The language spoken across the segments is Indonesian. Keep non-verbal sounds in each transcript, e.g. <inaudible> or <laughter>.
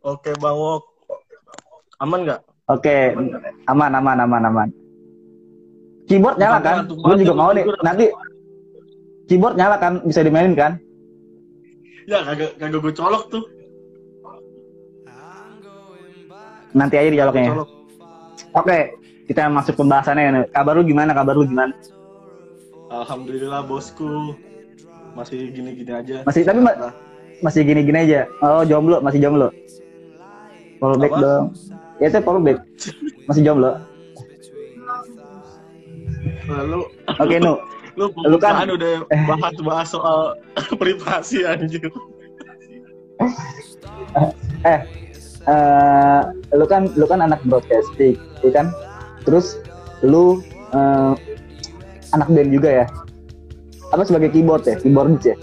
Oke, Bang Wok. Aman nggak? Oke, aman, aman, aman, aman. Keyboard nyala kan? Gue juga mau nih. Nanti keyboard nyala kan? Bisa dimainin kan? Ya, kagak kagak gue colok tuh. Nanti aja dialognya. Colok. Oke, kita masuk pembahasannya. Kabar lu gimana? Kabar lu gimana? Alhamdulillah bosku. Masih gini-gini aja. Masih tapi ma- masih gini-gini aja. Oh, jomblo, masih jomblo. Follow back Apa? dong. Ya, itu follow back. Masih jomblo. Lalu Oke, Nu. lu, Lu kan- udah bahas-bahas soal <laughs> privasi anjir. eh eh, lu kan lu kan anak broadcasting ya kan terus lu eh, anak band juga ya apa sebagai keyboard ya keyboardis ya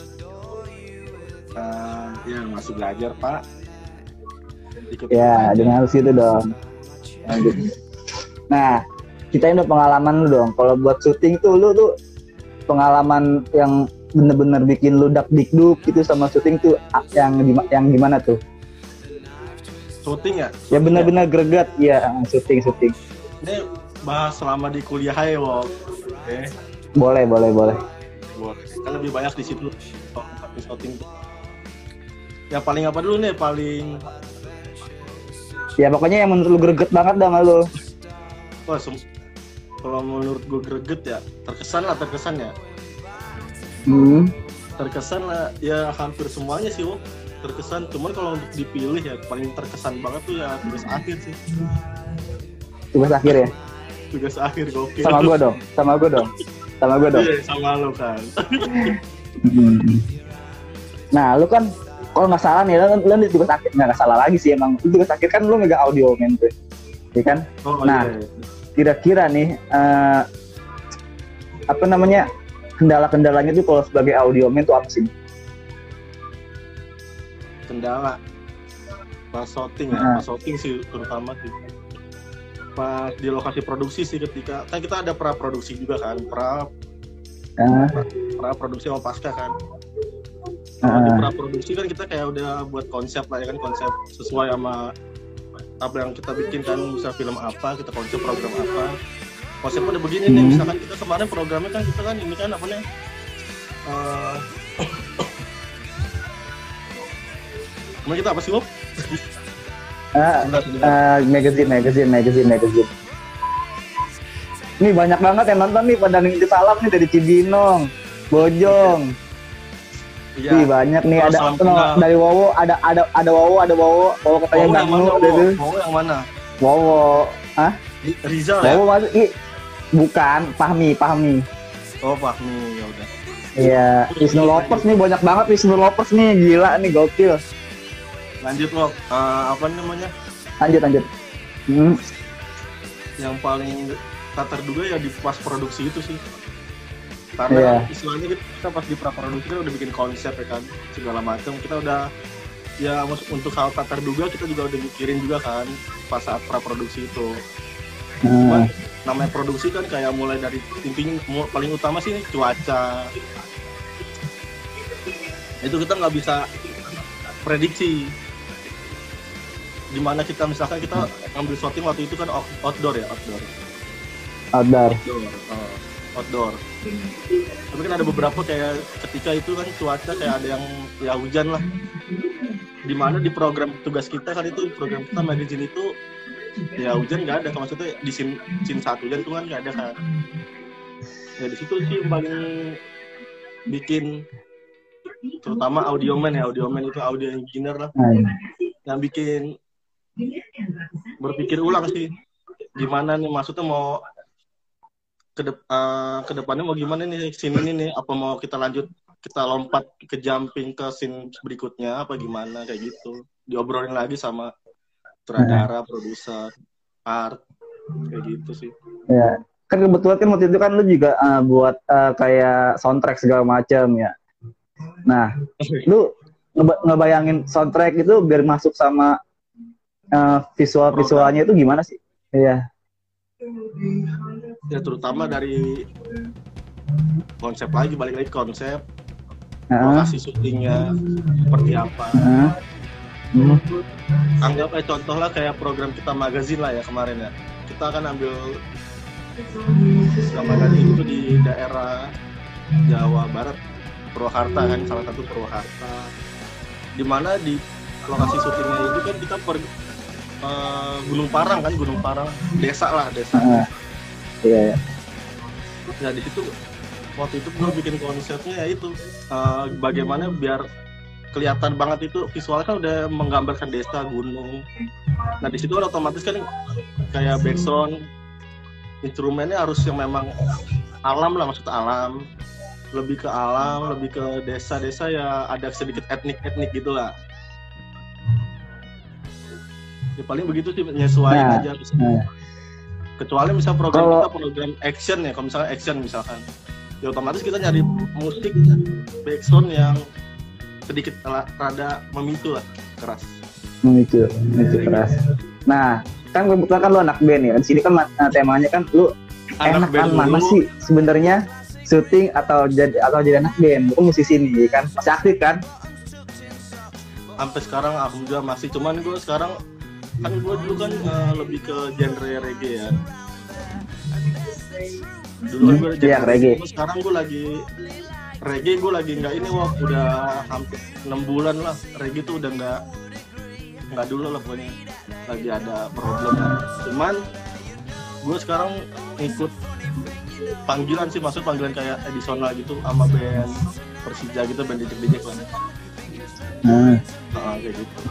Nah, ya masih belajar, Pak. Ikut ya aja. dengan harus gitu dong Nah, kita ini udah pengalaman lu dong kalau buat syuting tuh lu tuh pengalaman yang bener-bener bikin lu dak dikduk gitu sama syuting tuh yang yang gimana tuh syuting ya? ya bener-bener greget ya syuting syuting Ini bahas selama di kuliah ya, Wok. Oke. boleh boleh boleh Buat kan lebih banyak di situ tapi shooting. Yang paling apa dulu nih? Paling Ya pokoknya yang menurut lu greget banget dah sama lu. wah kalau menurut gue greget ya terkesan lah terkesan ya Hmm. terkesan lah ya hampir semuanya sih Wok. terkesan cuman kalau untuk dipilih ya paling terkesan banget tuh ya tugas akhir sih Tugas akhir ya. tugas akhir gokil Sama gua dong. Sama gua dong. Sama gua dong. Iya, sama lo kan <laughs> Hmm. Nah, lu kan kalau nggak salah nih, di tugas akhir nggak salah lagi sih emang. Di tugas akhir kan lu megang audio men tuh. Iya kan? oh, Nah. iya, iya. Kira-kira nih eh, apa namanya? kendala-kendalanya tuh kalau sebagai audio man tuh apa sih? kendala pas shooting ya Nah. pas shooting sih terutama sih pas di lokasi produksi sih ketika kan kita ada pra produksi juga kan pra Ah, pra produksi sama pasca kan Kalau di ah, pra produksi kan kita kayak udah buat konsep lah ya kan konsep sesuai sama apa yang kita bikin kan bisa film apa kita konsep program apa konsepnya udah begini nih Hmm. misalkan kita kemarin programnya kan kita kan ini kan apa nih eh kemarin kita apa sih Bob? ah, ah, magazine, magazine, magazine, magazine. Nih banyak banget yang nonton nih pada nitip salam nih dari Cibinong, Bojong, Iya. Ih banyak nih ada no, kenal. dari Wowo ada ada ada Wowo ada Wowo Wowo katanya Mau yang mana? Mau yang mana? Wowo ah Rizal ya? Wowo masuk ih bukan Fahmi Fahmi Oh Fahmi ya udah. iya Wisnu Lopers nih banyak banget Wisnu Lopers nih gila nih gokil Lanjut lo, Eh, apa namanya? lanjut lanjut hmm. Yang paling tak terduga ya di pas produksi itu sih. Karena Iya. istilahnya kita, kita pas di pra produksi kan udah bikin konsep ya kan segala macam. Kita udah ya untuk hal tak terduga kita juga udah mikirin juga kan pas saat pra produksi itu. Hmm. Namanya produksi kan kayak mulai dari mu- paling utama sih cuaca. Itu kita nggak bisa prediksi di mana kita misalkan kita ngambil shooting waktu itu kan out- outdoor ya outdoor outdoor outdoor uh, outdoor tapi kan ada beberapa kayak ketika itu kan cuaca kayak ada yang ya hujan lah. Di mana di program tugas kita kan itu program kita magazine itu ya hujan nggak ada maksudnya di scene, scene saat hujan tuh kan nggak ada kan ya di situ sih yang paling bikin terutama audioman ya. Audioman itu audio engineer lah. Nah, yang bikin berpikir ulang sih. Gimana nih maksudnya mau ke dep- eh, ke depannya mau gimana nih scene ini nih? Apa mau kita lanjut kita lompat ke jumping ke scene berikutnya? Apa gimana? Kayak gitu. Diobrolin lagi sama sutradara produser art kayak gitu sih. Ya kan kebetulan kan waktu itu kan lu juga eh, buat eh, kayak soundtrack segala macam ya. Nah <laughs> lu ngeba- ngebayangin soundtrack itu biar masuk sama eh, visual visualnya itu gimana sih? Iya ya terutama dari konsep lagi balik lagi ke konsep. Lokasi syutingnya seperti apa. Hmm. anggap aja contoh lah kayak program kita magazin lah ya kemarin ya. Kita akan ambil program magazin itu di daerah Jawa Barat Purwakarta kan salah satu Purwakarta. Di mana di lokasi syutingnya itu kan kita per eh, Gunung Parang kan Gunung Parang desa lah desa iya, iya. ya di situ waktu itu gue bikin konsepnya ya itu. Eh, bagaimana biar kelihatan banget itu visualnya kan udah menggambarkan desa gunung. Nah di situ kan otomatis kan kayak background instrumennya harus yang memang alam lah maksudnya alam. Lebih ke alam lebih ke desa-desa ya ada sedikit etnik-etnik gitulah ya paling begitu sih nyesuaiin Nah, aja. nah. Kecuali misal program Kalau- kita program action ya kalau misalnya action misalkan. Ya otomatis kita nyari musik backsound yang sedikit ra- rada memicu lah keras. Memicu memicu keras. Nah kan kebetulan kan lu anak band ya. Di sini kan nah, temanya kan lu anak enakan band mana dulu, sih sebenarnya syuting atau jadi atau jadi anak band. Lu musisi nih kan? Masih aktif kan? Sampai sekarang alhamdulillah masih. Cuman gue sekarang kan gue dulu kan eh, lebih ke genre reggae ya. Dulu kan gue Iya, reggae. sekarang gue lagi reggae gue lagi nggak ini wah udah hampir enam bulan lah. Reggae tuh udah nggak nggak dulu lah pokoknya. Lagi ada problem cuman gue sekarang ikut panggilan sih. Maksud panggilan kayak edisional gitu sama band Persija gitu band dijek-dijek lah. Nah, Nah, kayak gitu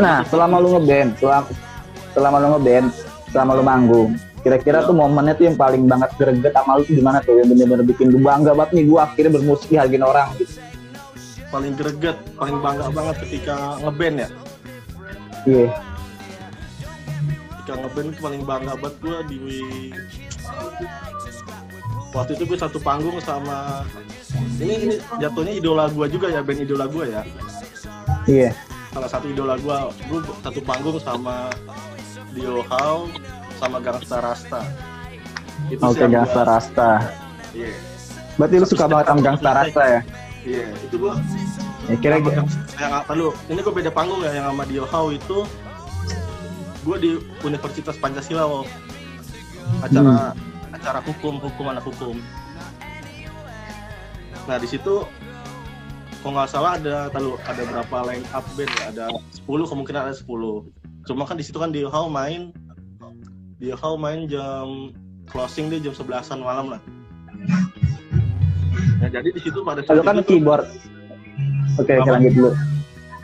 nah selama lu ngeband selama selama lu ngeband selama lu manggung kira-kira tuh momennya tuh yang paling banget greget sama lu tuh gimana tuh? Yang bener-bener bikin lu bangga banget nih gua akhirnya bermusik dihargain orang gitu. Paling greget paling bangga banget ketika ngeband ya? Iya. Ketika ngeband itu paling bangga banget gue di waktu itu gue satu panggung sama ini ini jatuhnya idola gue juga ya band idola gue ya? Iya salah satu idola gue gue satu panggung sama Dio How sama Gangsta Rasta. Itu oke yang gangsta gua- rasta. Iya. Berarti lu suka banget sama gangsta rasta ya? Iya itu gue ya kira yang, yang apa lu? Ini gue beda panggung ya yang sama Dio How itu. Gue di Universitas Pancasila Wow. acara acara hukum hukum anak hukum. Nah di situ kalau nggak salah ada tahu ada berapa line up band ya? Ada 10 kemungkinan ada 10 cuma kan di situ kan Dio How main Dio How main jam closing dia jam 11-an malam lah. Nah jadi di situ pada lu kan itu keyboard. Oke Apa? lanjut dulu.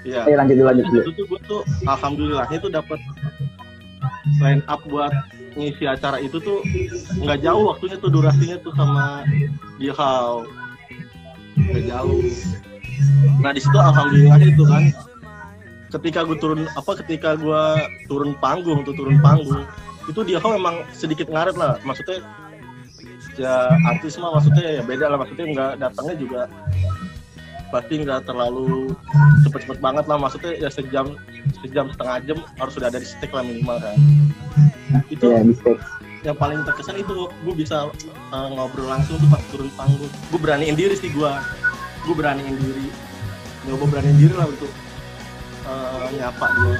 Iya. Lanjut dulu lanjut dulu. itu tuh gue tuh alhamdulillahnya tuh dapat line up buat ngisi acara itu tuh nggak jauh waktunya tuh durasinya tuh sama dia how nggak jauh nah di situ alhamdulillah itu kan. Ketika gue turun apa ketika gue turun panggung tuh turun panggung itu dia how memang sedikit ngaret lah. Maksudnya ya artis mah maksudnya ya beda lah. Maksudnya nggak datangnya juga pasti nggak terlalu cepet-cepet banget lah. Maksudnya ya sejam sejam setengah jam harus sudah ada di stick lah minimal kan. Itu ya mistake yang paling terkesan itu gue bisa uh, ngobrol langsung tuh pas turun panggung. Gue beraniin diri sih gue gue beraniin diri. Nyoba beraniin diri lah untuk uh, nyapa dia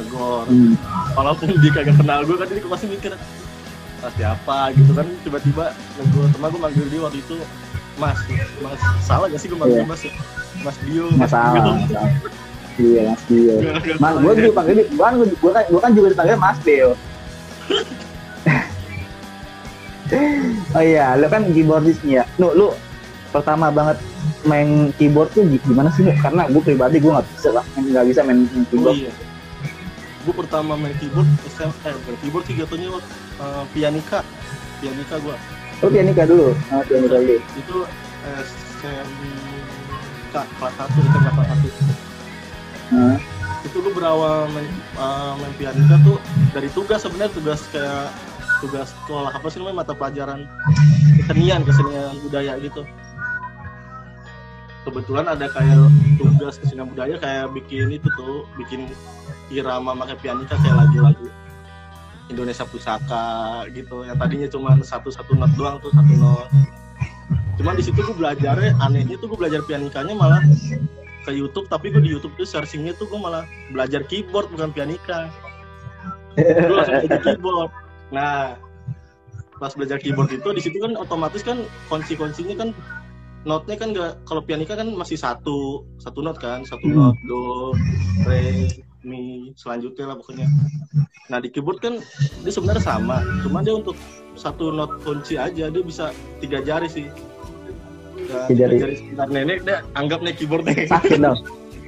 tegur. Hmm. walaupun dia kagak kenal gue kan jadi gue pasti mikir ah, siapa gitu kan. Tiba-tiba gue teman gue manggil dia waktu itu mas mas salah gak sih gue manggil Iya. mas ya? mas Dio. Nggak salah Gitu. iya mas Dio. Mas gue juga panggil gue kan gue kan gue kan juga dipanggil mas Dio. <laughs> Oh iya lu kan keyboardis nih ya. Lu lu pertama banget main keyboard tuh gimana sih karena gue pribadi gue nggak bisa lah nggak bisa main, main Oh keyboard iya. Gue pertama main keyboard SM, eh bukan keyboard sih jatuhnya uh, pianika. Pianika gue. lu pianika dulu ah, pianika dulu Itu SMK kelas 1, SMK kelas 1. Nah, Itu gue berawal main, uh, main pianika tuh dari tugas sebenarnya tugas kayak tugas sekolah apa sih namanya mata pelajaran kesenian kesenian budaya gitu kebetulan ada kayak tugas kesenian budaya kayak bikin itu tuh bikin irama pakai pianika kayak lagu-lagu Indonesia Pusaka gitu. Yang tadinya cuma satu satu not doang tuh satu not. Cuman di situ gue belajarnya anehnya tuh gue belajar pianikanya malah ke YouTube tapi gue di YouTube tuh searchingnya tuh gue malah belajar keyboard bukan pianika. Gue langsung belajar <laughs> keyboard. Nah pas belajar keyboard itu di situ kan otomatis kan kunci-kuncinya kan notnya kan gak kalau pianika kan masih satu satu not kan satu Hmm. not do re mi selanjutnya lah pokoknya. Nah di keyboard kan dia sebenarnya sama cuma dia untuk satu not kunci aja dia bisa tiga jari sih. Dan Tiga jari. jari sebentar. Nenek dia anggap nih keyboardnya. Sakit dong.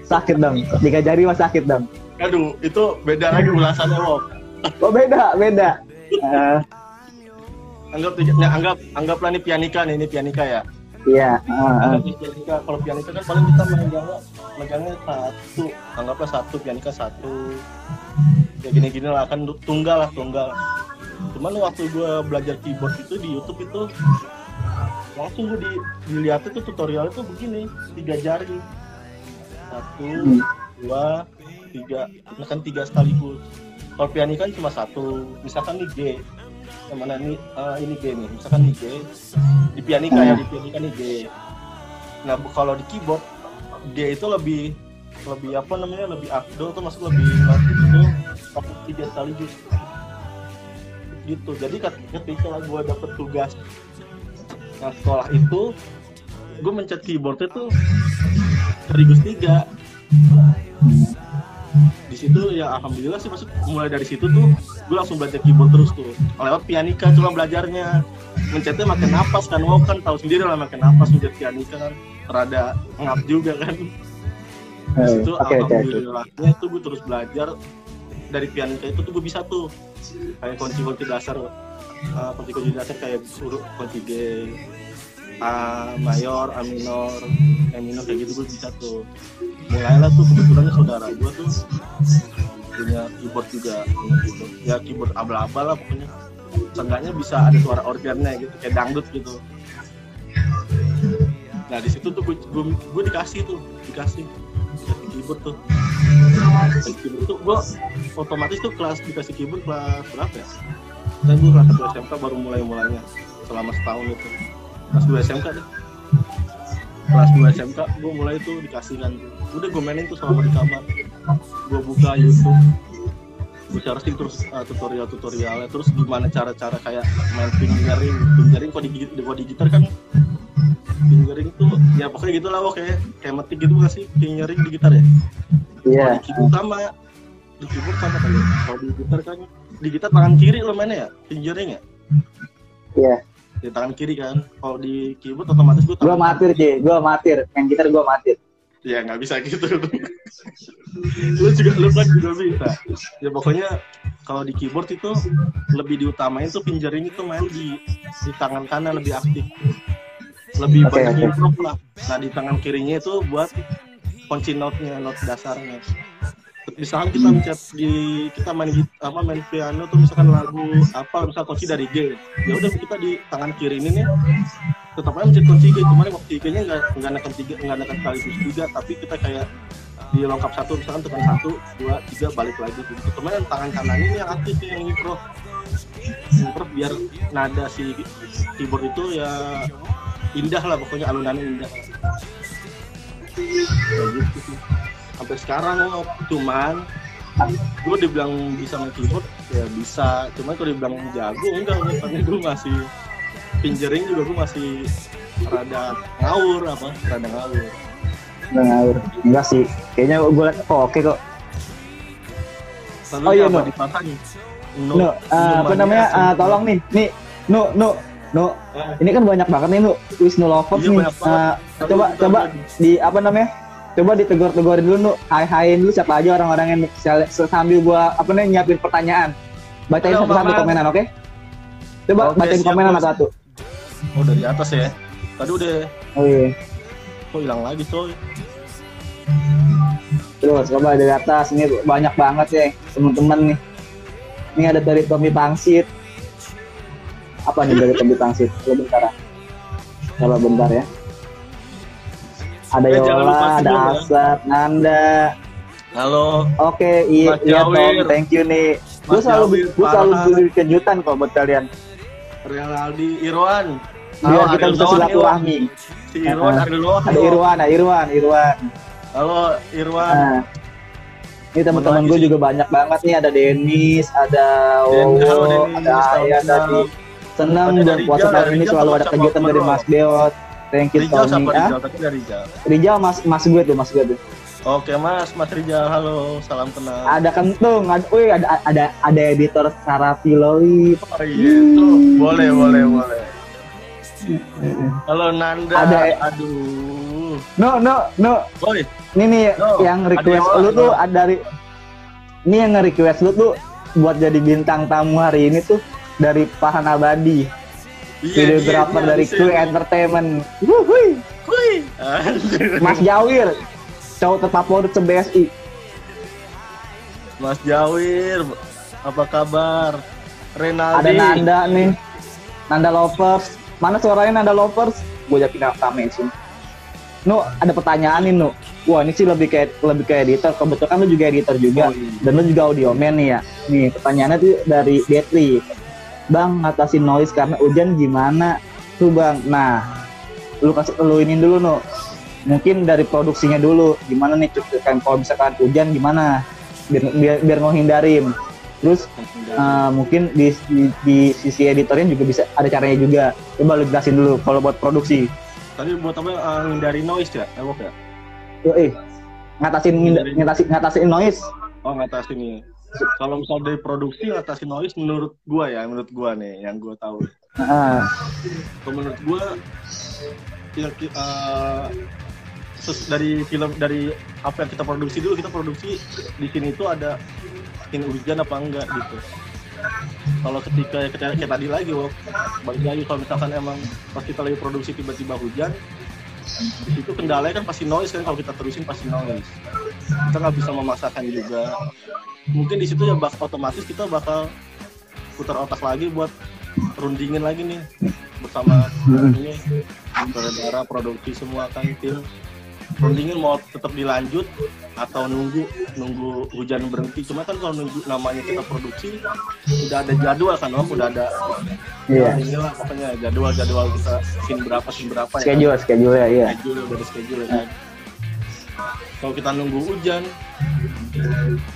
Sakit dong. Tiga jari mah sakit dong. Aduh itu beda lagi ulasannya Wok. oh beda beda. Eh, anggap nah, anggap anggaplah ini pianika nih ini pianika ya iya. Anggap ini pianika kalau pianika kan paling kita megangnya megangnya satu. Anggaplah satu pianika satu. Ya gini gini lah kan tunggal lah tunggal. Cuman waktu gue belajar keyboard itu di YouTube itu langsung gue di, dilihat itu tutorial itu begini tiga jari. Satu Hmm. dua tiga misalkan tiga sekaligus. Kalau pianika kan cuma satu misalkan nih G yang mana ini eh, ini G nih misalkan nih G. Di pianika ya di pianika nih G. Nah kalau di keyboard G itu lebih lebih apa namanya lebih afdol tuh masuk lebih masuk itu pakai tiga sekaligus gitu jadi ket- ketika gue dapet tugas nah sekolah itu gue mencet keyboardnya tuh sekaligus tiga di situ ya alhamdulillah sih maksud mulai dari situ tuh gue langsung belajar keyboard terus tuh. Lewat pianika cuma belajarnya. Mencetnya makin napas kan mau kan tahu sendiri lah makin napas mencet pianika. Kan rada ngap juga kan. Di Eh, situ oke alhamdulillahnya tuh gue terus belajar dari pianika itu tuh gue bisa tuh. Kayak kunci-kunci dasar uh, kunci-kunci dasar kayak huruf kunci G A mayor, A minor, E minor kayak gitu gue bisa tuh. Mulailah tuh kebetulan saudara gue tuh punya keyboard juga keyboard. ya keyboard abal-abal lah pokoknya. Seenggaknya bisa ada suara organnya gitu kayak dangdut gitu. Nah di situ tuh gue, gue, gue dikasih tuh dikasih. Keyboard tuh. Keyboard tuh gue otomatis tuh kelas dikasih keyboard kelas berapa ya? Dan gue kelas satu SMK baru mulai mulainya selama setahun itu kelas 2 SMK deh. Kelas 2 SMK gue mulai tuh dikasih kan. Udah gue mainin tuh selama di kamar. Gue buka YouTube. Gue searching terus uh, tutorial-tutorialnya. Terus gimana cara-cara kayak main fingering fingering kok di, kok di gitar kan? Fingering tuh ya pokoknya gitu lah Wok, kayak metik gitu gak sih? Fingering di gitar ya? Iya. Kalau di keyboard sama. Di keyboard sama kali ya. kalau di gitar kan di gitar tangan kiri lo mainnya ya? Fingering ya? Iya di tangan kiri kan. Kalau di keyboard otomatis gue gue amatir sih gue amatir yang gitar gue amatir ya nggak bisa gitu. Lu juga lu kan juga bisa. Ya pokoknya kalau di keyboard itu lebih diutamain tuh fingering itu main di di tangan kanan lebih aktif. Lebih Oke, banyak improve lah. Nah di tangan kirinya itu buat kunci note-nya note dasarnya misalkan kita mencet di kita main apa main piano tuh misalkan lagu apa misal kunci dari G. Ya udah kita di tangan kiri ini nih tetap aja mencet kunci G. Cuman waktu G nya nggak nggak neken tiga nggak neken sekaligus tiga tapi kita kayak di lengkap satu misalkan tekan satu dua tiga balik lagi. Gitu cuman yang tangan kanan ini yang aktif yang improve improve biar nada si keyboard itu ya indah lah pokoknya alunannya indah. Gitu. Sampai sekarang Wok. cuman gue dibilang bisa main keyboard ya bisa cuman kalau dibilang jago enggak karena gue masih fingering juga gue masih rada ngawur apa rada ngawur Nggak ngawur enggak sih kayaknya gue liat kok oke kok Lalu Oh, iya, No. dipasangin? Nu, uh, apa namanya? uh, tolong nih, nih, Nu, Nu, Nu. Ini kan banyak banget nih, Nu. Wisnu Lovers Iya, nih. Uh, coba, coba di apa namanya? Coba ditegur-tegurin dulu, Nu. Hai-hain dulu siapa aja orang-orang yang sambil gua apa namanya nyiapin pertanyaan. Bacain satu-satu komenan, oke? Coba Oke, bacain siap, komenan satu-satu. Oh dari atas ya. Tadi udah Oh iya. kok hilang lagi coy. Terus coba dari atas ini banyak banget ya teman-teman nih. Ini ada dari Tommy Pangsit. Apa nih dari Tommy Pangsit? Coba bentar. ah. Coba bentar ya. Ada Eh, Yola, ada sebelum ya. Asad, Nanda. Halo. Oke, iya, iya Tom, thank you nih. Gue selalu gue selalu beri kejutan kok buat kalian. Real Aldi Irwan. Biar Halo, kita bisa silaturahmi. Irwan. Si Irwan Doan. Ada Irwan, ada Irwan, Irwan. Halo Irwan. Nah, ini teman-teman gue juga banyak banget nih. Ada Denis, ada Wowo, ada Ayah tadi. Senang Ada bulan dari puasa tahun ini selalu ada kegiatan dari Mas Beot. Thank you Rijal Tommy. siapa Ah, Rijal? Tapi dari Rijal. Rijal mas mas gue tuh mas gue tuh. Oke Mas, Mas Rijal, halo, salam kenal. Ada kentung, ada, wih, ada ada ada editor Sarah Filowi. Oh iya, tuh boleh, boleh, boleh. Halo Nanda, Ada- aduh. No no no. Boy, Ini nih No, yang request yang lu lain, tuh no. ada dari ini yang nge-request lu tuh buat jadi bintang tamu hari ini tuh dari Pahan Abadi, iya, videografer iya, dari iya, Q iya. Entertainment. Wuhui. <laughs> Mas Jawir, cowok terfavorit se-BSI. Mas Jawir, apa kabar? Ada Renaldi. Nanda nih, Nanda Lovers. Mana suaranya Nanda Lovers? Gue yakin rame sih. Nu, ada pertanyaan nih, Nu. Wah, ini sih lebih kayak lebih kayak editor. Kebetulan lu juga editor juga. Oh, iya. Dan lu juga audio man nih ya. Nih, pertanyaannya tuh dari Detri. Bang, ngatasin noise karena hujan gimana? Tuh, Bang. Nah, lu kasih lu ini dulu, Nu. Mungkin dari produksinya dulu. Gimana nih? Kan kalau misalkan hujan gimana? Biar biar, biar. Terus eh, mungkin di, di, di sisi editornya juga bisa ada caranya juga. Coba lu jelasin dulu kalau buat produksi. Tadi buat apa? Uh, ngindari noise ya? Ewok ya? Yo, eh, ngatasin ngatasin ngatasin noise. Oh ngatasin nih. Kalau misal dari produksi ngatasin noise menurut gua ya, menurut gua nih yang gua tahu. Kalau menurut gua ya, ses- dari film dari apa yang kita produksi dulu kita produksi di sini itu ada ini hujan apa enggak gitu. Kalau ketika kayak, kayak tadi lagi, Wok, balik lagi kalau misalkan emang pas kita lagi produksi tiba-tiba hujan, di situ kendalanya kan pasti noise kan kalau kita terusin pasti noise. Kita nggak bisa memaksakan juga. Mungkin di situ ya bak otomatis kita bakal putar otak lagi buat rundingin lagi nih bersama ini. Saudara produksi semua kan tim rundingin mau tetap dilanjut atau nunggu nunggu hujan berhenti. Cuma kan kalau nunggu namanya kita produksi udah ada jadwal kan om? Udah ada Iya. inilah pokoknya jadwal jadwal kita scene berapa scene berapa ya. Schedule, schedule ya, iya. schedule udah ada schedule kan. Kalau kita nunggu hujan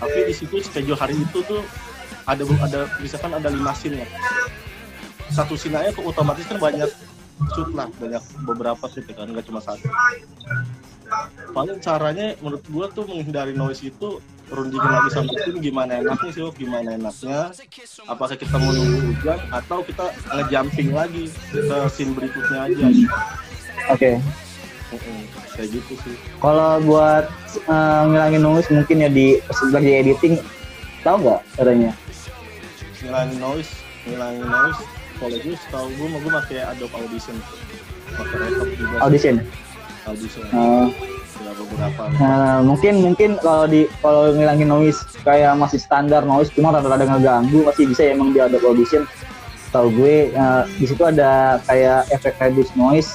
tapi di situ schedule hari itu tuh ada ada misalkan ada lima scene ya. Satu scene aja otomatis kan banyak shoot lah banyak beberapa shoot ya kan nggak cuma satu. Paling caranya menurut gua tuh menghindari noise itu rundingin lagi sama tim gimana enaknya sih Wok, gimana enaknya? Apakah kita mau nunggu hujan atau kita ngejumping lagi ke scene berikutnya aja? Oke. Mm-mm, kayak gitu sih Kalau buat eh, ngilangin noise mungkin ya di sebagai editing tahu nggak caranya? ngilangin noise ngilangin noise kalau gue setahu gue mau gue pakai Adobe Audition pakai juga Audition. Audition Eh, ya beberapa Nah, mungkin mungkin kalau di kalau ngilangin noise kayak masih standar noise cuma rada-rada ngeganggu masih bisa ya emang di Adobe Audition. Tahu gue eh, di situ ada kayak efek reduce noise.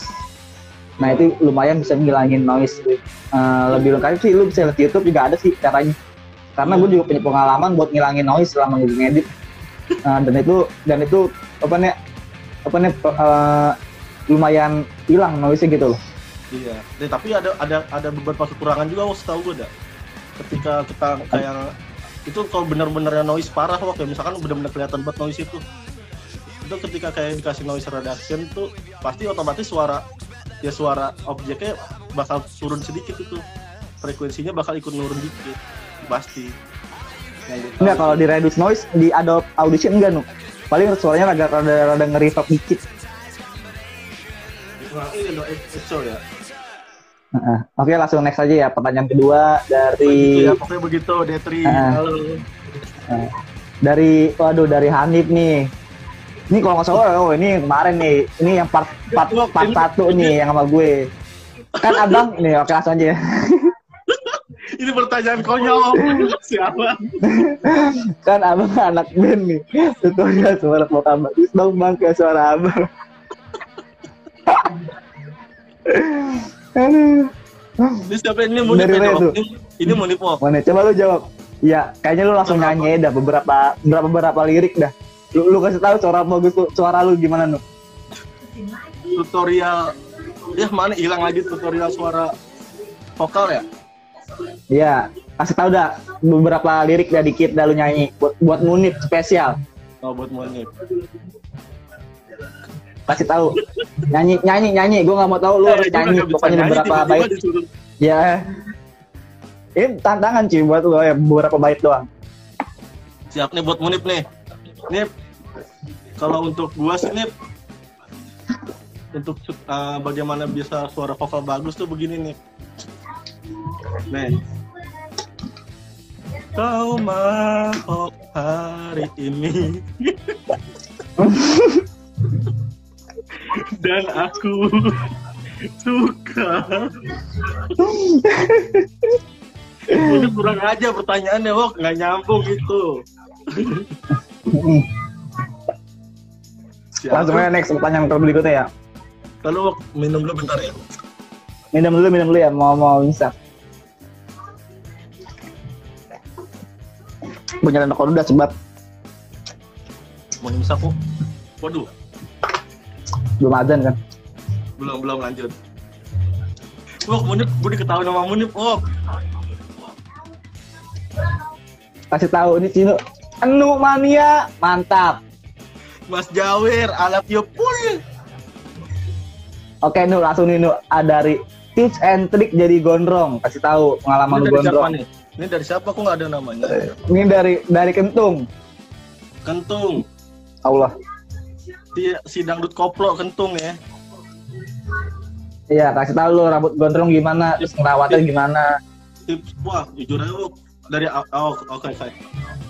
Nah itu lumayan bisa ngilangin noise. Eh, lebih lengkap sih lu bisa lihat YouTube juga ada sih caranya. Karena gue juga punya pengalaman buat ngilangin noise selama gue ngedit. Eh, dan itu dan itu apa nih apa nih eh, lumayan hilang noise-nya gitu loh. iya tapi ada ada ada beberapa kekurangan juga Wok, setahu gue dah ketika kita kayak itu kalau benar-benar noise parah waktu misalkan benar-benar kelihatan banget noise itu itu ketika kayak dikasih noise reduction tuh pasti otomatis suara ya suara objeknya bakal turun sedikit itu frekuensinya bakal ikut nurun dikit pasti Enggak, kalau di reduce noise di Adobe Audition enggak, Nu. Paling suaranya agak rada rada nge-reverb dikit. Nah, ini ya. Oke, langsung next aja ya. Pertanyaan kedua dari ya, pokoknya begitu, Detri. Ah. Halo. dari waduh dari Hanif nih. Ini kalau nggak salah, oh ini kemarin nih. Ini yang part part part satu nih yang sama gue. Kan abang nih, oke langsung aja. <laughs> Ini pertanyaan konyol. Siapa? <laughs> kan abang anak band nih. Tutorial suara vokal dong bang ke suara abang. <laughs> Ini siapa ini mau Dari? Redo. Ini, mau nipok. Mana? Coba lu jawab. Ya, kayaknya lu langsung nyanyi dah beberapa beberapa beberapa lirik dah. Lu, lu kasih tahu suara bagus tuh, suara lu gimana nu? Tutorial. Ya mana hilang lagi tutorial suara vokal ya? Iya, kasih tahu dah beberapa lirik dah dikit dah lu nyanyi buat buat munip spesial. Oh, buat monip. Kasih tahu. Nyanyi nyanyi nyanyi, gua nggak mau tahu lu harus Eh, gua nyanyi pokoknya beberapa bait. disuruh- Ya. Ini tantangan cuy buat lu ya beberapa bait doang. Siap nih buat Munip nih. Nip, kalau untuk gua sih untuk uh, bagaimana bisa suara vokal bagus tuh begini nih. Nih. Kau mau hari ini <laughs> dan aku suka. Ini kurang aja pertanyaannya, Wok. Nggak nyambung gitu. <laughs> Langsung aja next pertanyaan berikutnya ya. Lalu minum dulu bentar ya. Minum dulu, minum dulu ya. Mau mau bisa. Punya anak udah sebab Mau imsak kok. Waduh, belum azan kan. belum belum lanjut. Wok, Munip, gue diketahui nama Munip, Wok. Kasih tahu ini Cino. Enu mania, mantap. Mas Jawir, I love you. Oke Nu langsung nih Nu Ah, dari tips and trick jadi gondrong. Kasih tahu pengalaman Ini lu dari siapa gondrong. nih? Ini dari siapa? Kok nggak ada namanya? Ini dari dari kentung. Kentung. Allah. Si, si dangdut koplo kentung ya. Iya, kasih tahu lu rambut gondrong gimana, terus ngerawatnya gimana. Tips, wah jujur aja Wok. Dari oh, oke oke.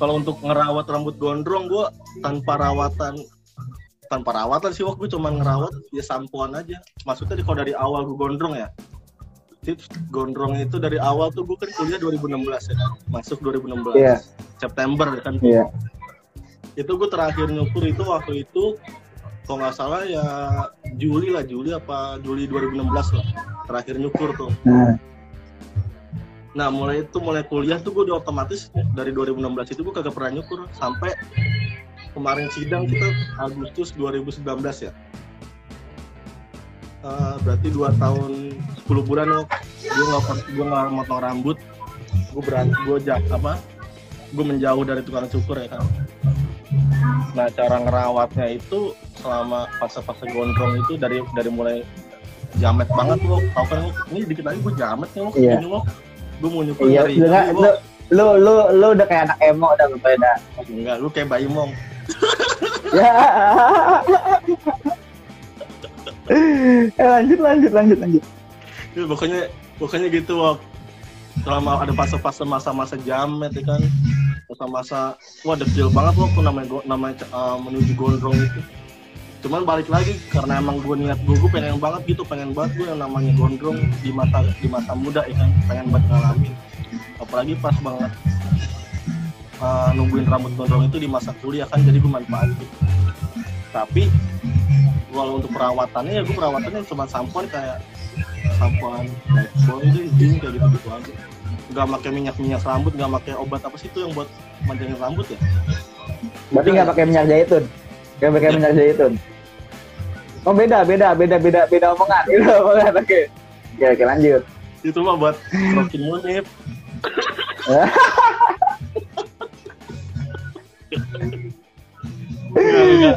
Kalau untuk ngerawat rambut gondrong, gue tanpa rawatan tanpa rawatan sih Wok, gue cuma ngerawat ya sampoan aja. Maksudnya kalau dari awal gue gondrong ya. Tips gondrong itu dari awal tuh gue kan kuliah 2016 ya. Masuk 2016. Iya. September kan. Iya. Itu gue terakhir nyukur itu waktu itu kalau nggak salah ya Juli lah, Juli apa Juli 2016 lah. Terakhir nyukur tuh. Nah, Nah mulai itu mulai kuliah tuh gue udah otomatis dari 2016 itu gue kagak pernah nyukur sampai kemarin sidang kita Agustus 2019 ya. Eh, berarti dua tahun 10 bulan loh. Gue nggak gue nggak motong rambut. Gue berani gue jak apa? Gue menjauh dari tukang cukur ya kan. Nah cara ngerawatnya itu selama fase-fase gondrong itu dari dari mulai jamet banget loh. Tau kan lo? Ini dikit lagi gue jamet nih lo. Iya. Ini lo. Gue mau nyukur iya, dari lu, nggak- ini, lu, lu, lu, lu udah kayak anak emo udah berbeda. Enggak, lu kayak bayi mong. <laughs> Ya. eh, lanjut, lanjut, lanjut, lanjut. Ya, pokoknya pokoknya gitu Wak. Selama ada fase-fase masa-masa jamet ya kan. Masa-masa wah dekil banget Wak tuh namanya namanya uh, menuju gondrong itu. Cuman balik lagi karena emang gue niat gue, gue pengen banget gitu, pengen banget gue yang namanya gondrong di mata di masa muda ya kan, pengen banget ngalamin. Apalagi pas banget uh, nungguin rambut gondrong itu di masa kuliah kan, jadi gue manfaatin. Tapi kalau untuk perawatannya ya gue perawatannya cuma sampoan kayak sampoan boy itu intinya kayak gitu gitu aja nggak pakai minyak minyak rambut nggak pakai obat apa sih itu yang buat manjangin rambut ya Berarti nggak pakai minyak zaitun. Nggak pakai minyak zaitun. Oh beda, beda, beda, beda, beda omongan. <laughs> Beda omongan. Oke. Oke, oke lanjut. itu mah buat Nggak, nggak.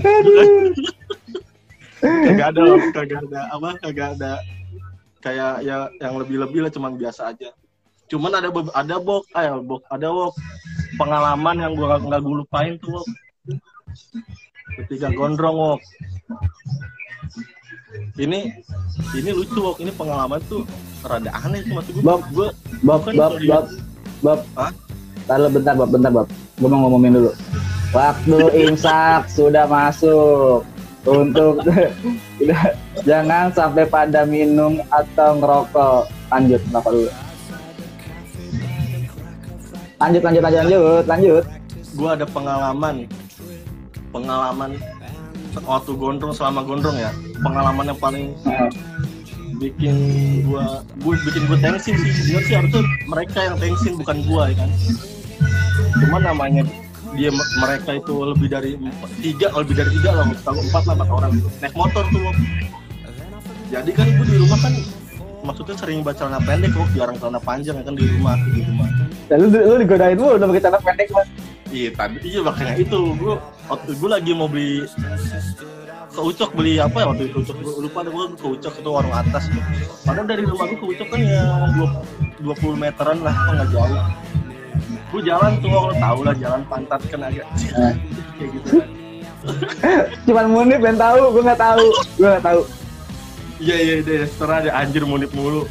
kagak ada kagak ada apa kagak ada kayak ya yang lebih lebih lah cuman biasa aja cuman ada ada bok eh bok ada bok pengalaman yang gua nggak- nggak gue lupain tuh bok ketika gondrong wok ini ini lucu wok ini pengalaman tuh rada aneh sih maksud gue Bob. gue Bob, sorry. Bob, Bob. Hah? Taruh bentar, Bob, bentar, Bob. Gue mau ngomongin dulu. Waktu imsak sudah masuk untuk <laughs> tidak jangan sampai pada minum atau ngerokok. Lanjut, ngerokok dulu. Lanjut, lanjut, lanjut, lanjut, lanjut. gue ada pengalaman pengalaman waktu gondrong selama gondrong ya. Pengalaman yang paling bikin gua gue bikin gue tensin sih. Sebenarnya sih harusnya mereka yang tensin bukan gua ya kan? Cuman namanya dia mereka itu lebih dari tiga lebih dari tiga lah tahu empat lah empat orang. Naik motor tuh jadi kan gue di rumah kan maksudnya sering baca celana pendek kok jarang celana panjang kan di rumah di rumah. Ya, lu, lu digodain lu udah pakai celana pendek mas. iya tadi iya makanya itu gue waktu gue lagi mau beli ke Ucok beli apa ya waktu itu Ucok Gua lupa deh gue ke Ucok itu warung atas padahal dari rumah gue ke Ucok kan ya 20 meteran lah kan nggak jauh. Gue jalan tuh lo tau lah jalan pantat kan agak kayak gitu kan. <laughs> Cuman Munif yang tahu, gue nggak tahu, gue nggak tahu. iya iya deh setelah ada anjir munip mulu.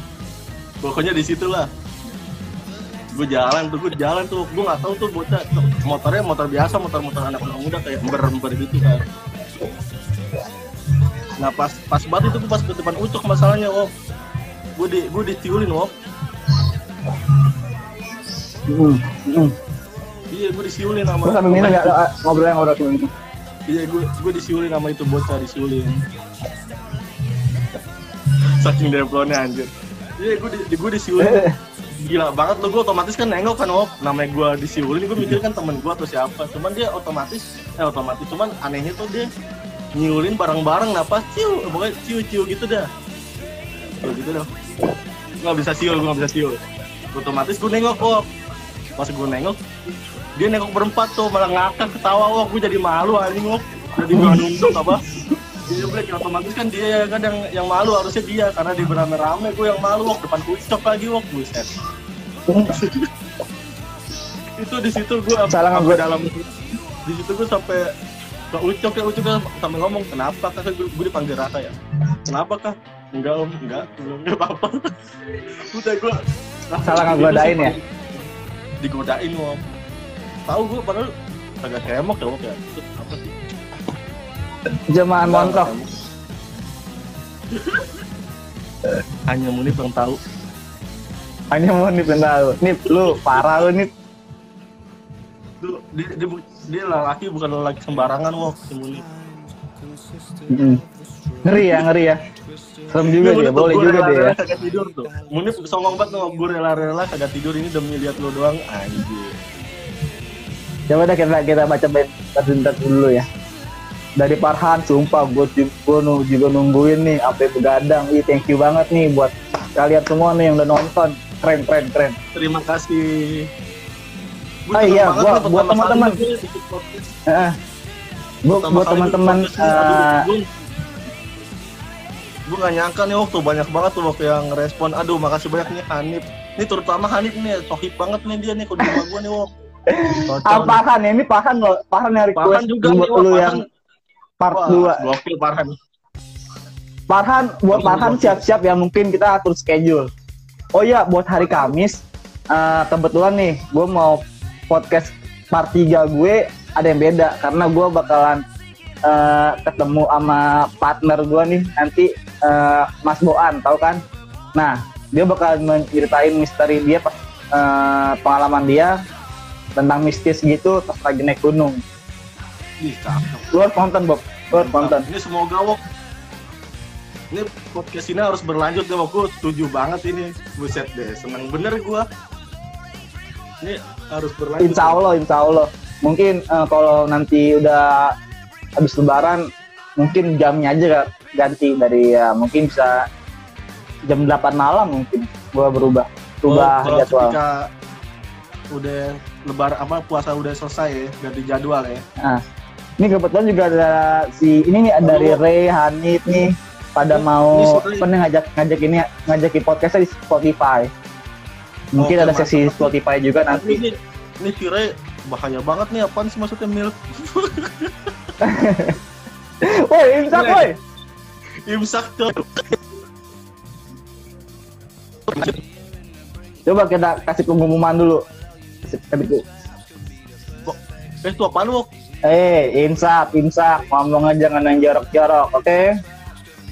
Pokoknya di situ lah gue jalan tuh gue jalan tuh gue nggak tahu tuh bocah. Motornya motor biasa motor motor anak anak muda kayak ember ember gitu kan. Nah pas pas banget itu gue pas ke depan ucok masalahnya wok. Gue di gue ditiulin wok. Hmm. iya gue disiulin sama Terus sambil minum nggak eh, ngobrol yang ngobrol ini. iya gue gue disiulin sama itu bocah disiulin saking demplonnya anjir. Iya gue di, di- gue disiulin gila banget lo gue otomatis kan nengok kan op namanya gue disiulin gue mikir kan temen gue atau siapa. Cuman dia otomatis eh otomatis cuman anehnya tuh dia nyiulin bareng-bareng apa ciu pokoknya ciu ciu gitu dah. Ciu gitu dah. Nggak bisa siul gue nggak bisa siul. Otomatis gue nengok kok pas gue nengok dia nengok berempat tuh malah ngakak ketawa wah gue jadi malu anjing wok jadi gue nunduk apa dia break otomatis kan dia kan yang yang malu harusnya dia. Karena dia berame-rame gue yang malu wok. Depan kucok lagi wok. Buset. <laughs> Itu di situ gue Salah gue. dalam di situ gue sampai ke ucok ya. Ucok kan sampai ngomong kenapa kak? Gue, gue dipanggil raka ya. Kenapa kak? Enggak om. Enggak. Enggak apa apa <laughs> udah gue Salah ngegodain ya? digodain om. Tahu gue padahal agak kemok ya wok ya Jemaah montok. <laughs> hanya Munif yang tahu Hanya mau nih yang tahu. Nip, lu parah lu nip. Itu dia, dia, dia lelaki bukan lelaki sembarangan wok si Munif Mm. Ngeri ya, ngeri ya. Serem juga Munif dia, boleh juga dia ya. kagak tidur tuh Munif songong banget tuh gue rela-rela kagak tidur ini demi lihat lo doang anjir Coba deh kita kita baca bentar dulu ya. Dari Farhan, sumpah gue gue juga nungguin nih sampai begadang. Ih, thank you banget nih buat kalian semua nih yang udah nonton. Keren, keren, keren. terima kasih Gua Ah, iya, gua- buat teman-teman. Pertama buat teman-teman eh, gua- gue gak nyangka nih waktu banyak banget tuh waktu yang respon aduh makasih banyak nih Hanif ini terutama Hanif nih sohib banget nih dia nih kalau di rumah gue nih wok Kocok <laughs> ah, ya, ini Farhan loh. Farhan yang request Farhan juga buat nih lu yang part Wah, 2. gokil Farhan Farhan, buat Gokil, gokil. siap-siap ya mungkin kita atur schedule. Oh iya, buat hari Kamis, eh, kebetulan nih, gue mau podcast part 3 gue ada yang beda karena gue bakalan eh, ketemu sama partner gue nih nanti eh, Mas Boan, tau kan? Nah, dia bakalan menceritain misteri dia pas eh, pengalaman dia tentang mistis gitu pas lagi naik gunung. Ih, cakep Lu harus nonton, Bob. Lu harus nonton. Ini semoga Wok ini podcast ini harus berlanjut deh Wok. Gue setuju banget ini. Buset deh, seneng bener gue. Ini harus berlanjut. Insya Allah, insya Allah. Mungkin eh, kalau nanti udah habis lebaran, mungkin jamnya aja ganti dari ya mungkin bisa jam 8 malam mungkin gua berubah Oh, berubah kalau jadwal. ketika udah lebar apa puasa udah selesai ya, ganti jadwal ya. Nah, ini kebetulan juga ada si ini nih ada dari Oh. Ray, Hanif nih pada mau nih ngajak ngajak ini ngajakin podcastnya di Spotify. Mungkin Oke, ada sesi. Spotify juga nanti. ini ini Tire bahaya banget nih apaan sih maksudnya milk? <laughs> Woi, imsak woi. Imsak tuh. Coba kita kasih pengumuman dulu. Kasih, kasih dulu. Eh itu apaan Wok? Eh, imsak, imsak, ngomong aja jangan yang jorok-jorok, oke?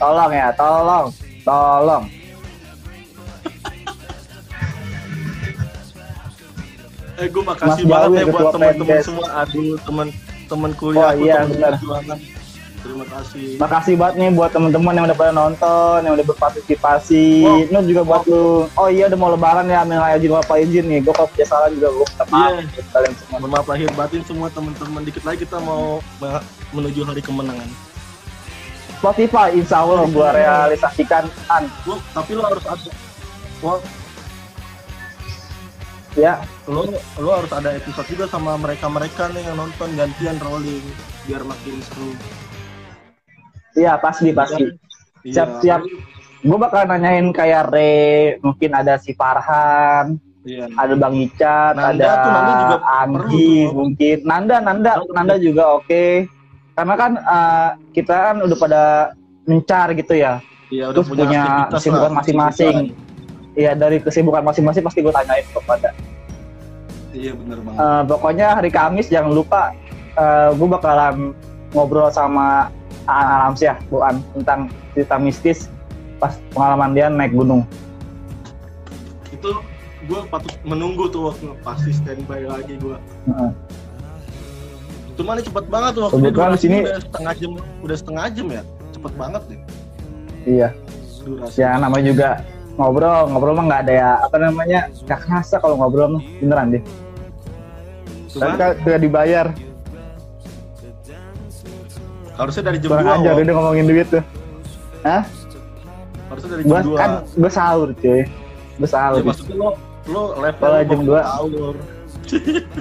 Tolong ya, tolong, tolong. <laughs> Eh gue Mas makasih Jawi, banget ya buat teman-teman semua. Aduh teman teman Oh, kuliah aku, iya, teman benar. Terima kasih. Makasih banget nih buat teman-teman yang udah pada nonton, yang udah berpartisipasi. Wow. Ini juga buat lu. Oh iya, udah mau lebaran ya, minal izin wal izin nih. Gue kalau punya salah juga gue minta maaf buat kalian semua. Mohon maaf lahir batin semua teman-teman. Dikit lagi kita mau me- menuju hari kemenangan. Spotify insya Allah gue realisasikan an Lu, tapi lo harus ada Wah, ya lo lo harus ada episode juga sama mereka mereka nih yang nonton gantian rolling biar makin seru iya pasti pasti. Iya, siap siap gue bakal nanyain kayak Re mungkin ada si Farhan iya. ada Bang Icat Nanda ada tuh, Nanda juga Anggi perlu mungkin. Nanda Nanda Nanda. Nanda juga oke. Karena kan eh, kita kan udah pada mencar gitu ya. Iya terus punya aktivitas kesibukan masing-masing. Iya dari kesibukan masing-masing pasti gue tanyain kepada iya bener banget. Eh, pokoknya hari Kamis jangan lupa gue bakalan ngobrol sama Aan Alamsyah Bu An tentang cerita mistis pas pengalaman dia naik gunung. itu gue patut menunggu tuh waktu pasti standby lagi gue Heeh. Cuman ini cepet banget tuh waktu Kebetulan di sini- udah setengah jam udah setengah jam ya cepet banget deh Iya. durasi Ya namanya juga ngobrol ngobrol mah nggak ada ya apa namanya nggak kerasa kalau ngobrol mah beneran deh. Cuman Tapi kan udah dibayar. Harusnya dari jam Kurang 2 ajar Wok. udah ngomongin duit tuh. Hah? harusnya dari jam Gua 2 kan gue sahur cuy. Gue ya, sahur. maksudnya lo lo level Kalau jam mau dua. sahur. <laughs>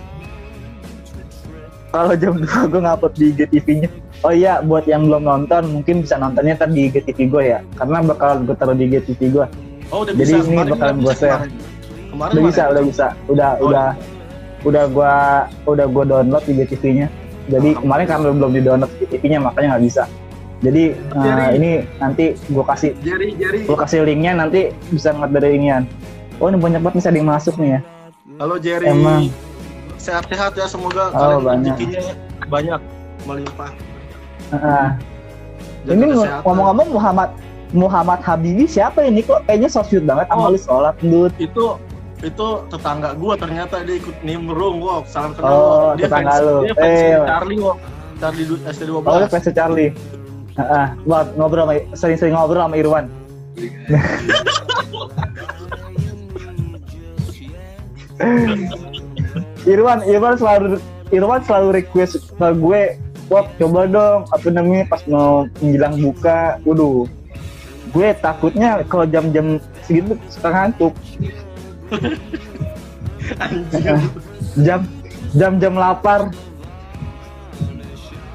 Kalau jam 2 gue ngupload di IGTV-nya. Oh iya, buat yang belum nonton mungkin bisa nontonnya ntar di IGTV gue ya. Karena bakal gue taruh di IGTV gue. oh udah Jadi bisa ini Kemarin bakalan bisa share. kemarin. kemarin Udah bisa, ya? udah bisa. Udah Oh, udah udah gua udah gua download IGTV-nya. Jadi kemarin karena belum di download IGTV-nya makanya nggak bisa. Jadi Jadi- ini nanti gua kasih Jerry Jerry gua kasih linknya nanti bisa ngeliat dari inian. Oh ini banyak banget bisa ada yang masuk nih ya. halo Jerry Emang. sehat-sehat ya semoga Oh, kalian banyak. banyak melimpah Heeh. Jaga ini ngomong-ngomong Muhammad Muhammad Habibi siapa ini kok kayaknya so sweet banget sama Oh. lu sholat dud. itu itu tetangga gua ternyata dia ikut nimbrung wok salam kenal Oh, Wok. dia tetangga fans, lu. dia fans Eh. Charlie wok Charlie du- SD12 Oh lu fans Charlie. Heeh, buat ngobrol sama sering-sering ngobrol sama Irwan. <laughs> Irwan, Irwan selalu Irwan selalu request ke gue, wah coba dong apa namanya pas mau menjelang buka, waduh, gue takutnya kalau jam-jam segitu suka ngantuk, <laughs> Anjing. jam jam-jam lapar,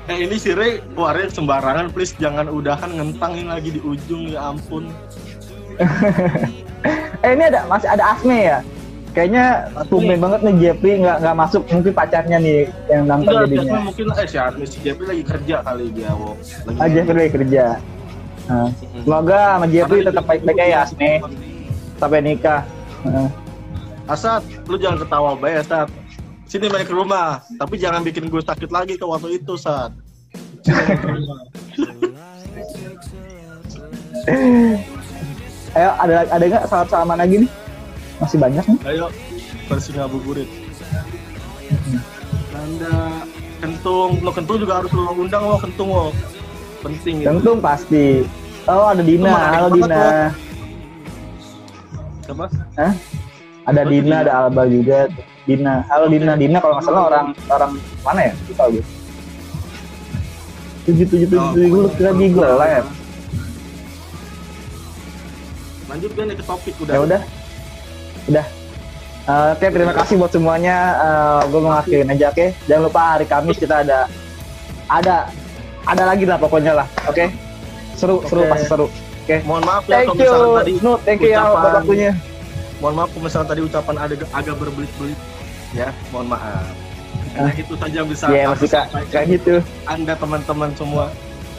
eh ini si Ray keluarnya sembarangan please jangan udahan ngentangin lagi di ujung ya ampun <laughs> eh ini ada masih ada Asme ya, kayaknya tumben banget nih Jeffrey nggak nggak masuk, mungkin pacarnya nih yang nonton jadinya. Mungkin eh si Armi si Jeffrey lagi kerja kali dia wok lagi Ah, Jeffrey lagi kerja. Nah, semoga sama Jeffrey tetap baik-baik aja ya, Asme. Sampai nikah. Heeh. Asad, lu jangan ketawa bay Asad. Sini main ke rumah, tapi jangan bikin gue sakit lagi ke waktu itu, rumah. <laughs> Ayo, ada ada nggak salam salaman lagi nih? Masih banyak nih. Ayo, versi ngabuburit. Anda kentung, lo kentung juga harus lo undang lo kentung lo. Penting itu. Tentu pasti. Oh, ada Dina. Halo Dina. Siapa? Hah? Ada Oh, Dina, ada Alba juga. Dina. Halo Dina. Dina kalau nggak salah orang orang mana ya? Lupa gue. Tujuh tujuh tujuh tujuh gue kira di gue live. Lanjut kan ke topik udah. Ya udah. Udah. Eh, Oke, terima kasih buat semuanya. gue mau ngakhirin aja, oke? Jangan lupa hari Kamis kita ada ada ada lagi lah pokoknya lah, oke? Seru, seru Oke. pasti seru. Oke. Mohon maaf ya Thank kalau you, misalnya tadi no, thank you ya buat waktunya. Mohon maaf misalnya tadi ucapan ada agak berbelit-belit ya, mohon maaf. Karena itu saja bisa aku masih kayak gitu. Anda teman-teman semua.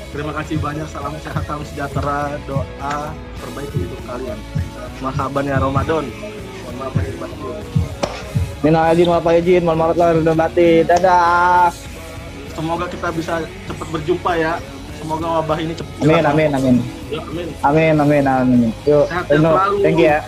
Terima kasih banyak, salam sehat, salam sejahtera, doa terbaik hidup kalian. Mahaban ya Ramadan. Mohon maaf lahir batin. Minal aidin wal faizin, mohon maaf lahir batin. Dadah. Semoga kita bisa cepat berjumpa ya. Semoga wabah ini cepat. Amin, amin, amin. Ya, amin. Amin, amin, amin. Yuk, Sehat ya selalu. thank you ya.